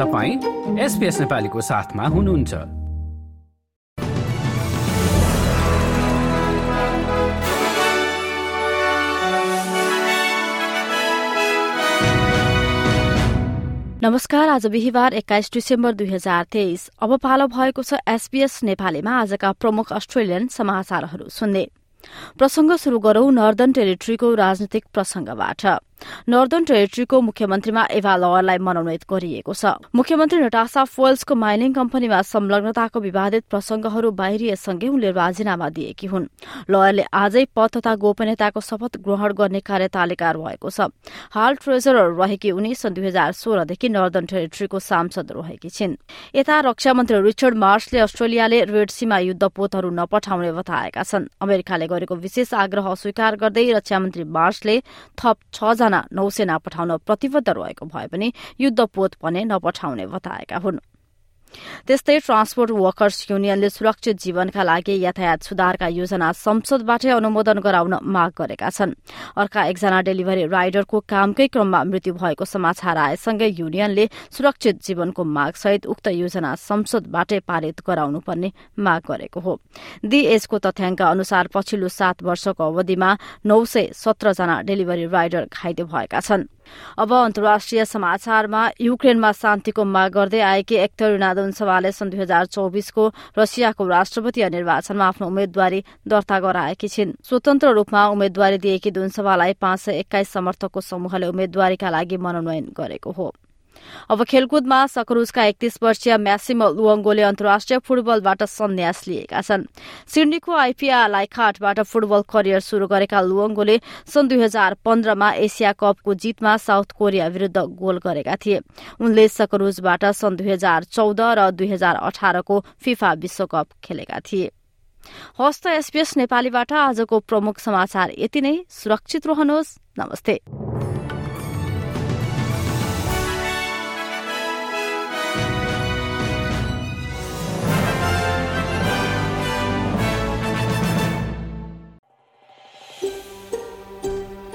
तपाईँ एसपिएस नेपालीको साथमा हुनुहुन्छ। नमस्कार आज बिहिबार एक्काइस डिसेम्बर दुई हजार तेइस। अब पालो भएको छ एसपीएस नेपालीमा आजका प्रमुख अस्ट्रेलियन समाचारहरू सुन्ने। प्रसंग शुरू गरौं नर्दन टेरिटरीको राजनैतिक प्रसंगबाट नर्दन टेरिटरीको मुख्यमन्त्रीमा एभा लवरलाई मनोनित गरिएको छ। मुख्यमन्त्री नटासा फोल्सको माइनिङ कम्पनीमा संलग्नताको विवादित प्रसंगहरू बाहिरिएसँगै उनले राजीनामा दिएकी हुन्। लयरले आजै पद तथा गोपनीयताको शपथ ग्रहण गर्ने कार्यतालिका रहेको छ। हाल ट्रेजरर रहेकी उनी सन् दुई हजार सोह्रदेखि नर्दन टेरिटरीको सांसद रहेकी छिन्। यता रक्षा मन्त्री रिचर्ड मार्सले अस्ट्रेलियाले रेड सीमा युद्धपोतहरू नपठाउने बताएका छन्। अमेरिकाले गरेको विशेष आग्रह स्वीकार गर्दै रक्षा मन्त्री मार्सले थप छजना जना नौसेना पठाउन प्रतिबद्ध रहेको भए पनि युद्धपोत भने नपठाउने बताएका हुन्। त्यस्तै ट्रान्सपोर्ट वर्कर्स युनियनले सुरक्षित जीवनका लागि यातायात सुधारका योजना संसदबाटै अनुमोदन गराउन माग गरेका छन्। अर्का एकजना डेलिभरी राइडरको कामकै क्रममा मृत्यु भएको समाचार आएसँगै युनियनले सुरक्षित जीवनको मागसहित उक्त योजना संसदबाटै पारित गराउनुपर्ने माग गरेको हो। डीएचको तथ्याङ्क अनुसार पछिल्लो सात वर्षको अवधिमा नौ सय सत्रजना डेलिभरी राइडर घाइते भएका छन्। अब अन्तर्राष्ट्रिय समाचारमा युक्रेनमा शान्तिको माग गर्दै आएकी एक्टरिना दुनसभाले सन् दुई हजार चौबिसको रसियाको राष्ट्रपति निर्वाचनमा आफ्नो उम्मेद्वारी दर्ता गराएकी छिन्। स्वतन्त्र रूपमा उम्मेद्वारी दिएकी दुनसभालाई पाँच सय एक्काइस समर्थकको समूहले उम्मेद्वारीका लागि मनोनयन गरेको हो। अब खेलकुदमा सकरुजका एकतीस वर्षीय म्यासिम लुवङ्गोले अन्तर्राष्ट्रिय फुटबलबाट सन्यास लिएका छन्। सिडनीको आइपिआर लाइखाटबाट फुटबल करियर शुरू गरेका लुवङ्गोले सन् दुई हजार पन्ध्रमा एसिया कपको जितमा साउथ कोरिया विरूद्ध गोल गरेका थिए। उनले सकरुजबाट सन् दुई हजार चौध र दुई हजार अठारको फिफा विश्वकप खेलेका थिए। हस्त एसपीएस नेपालीबाट आजको प्रमुख समाचार यति नै। सुरक्षित रहनुहोस्। नमस्ते।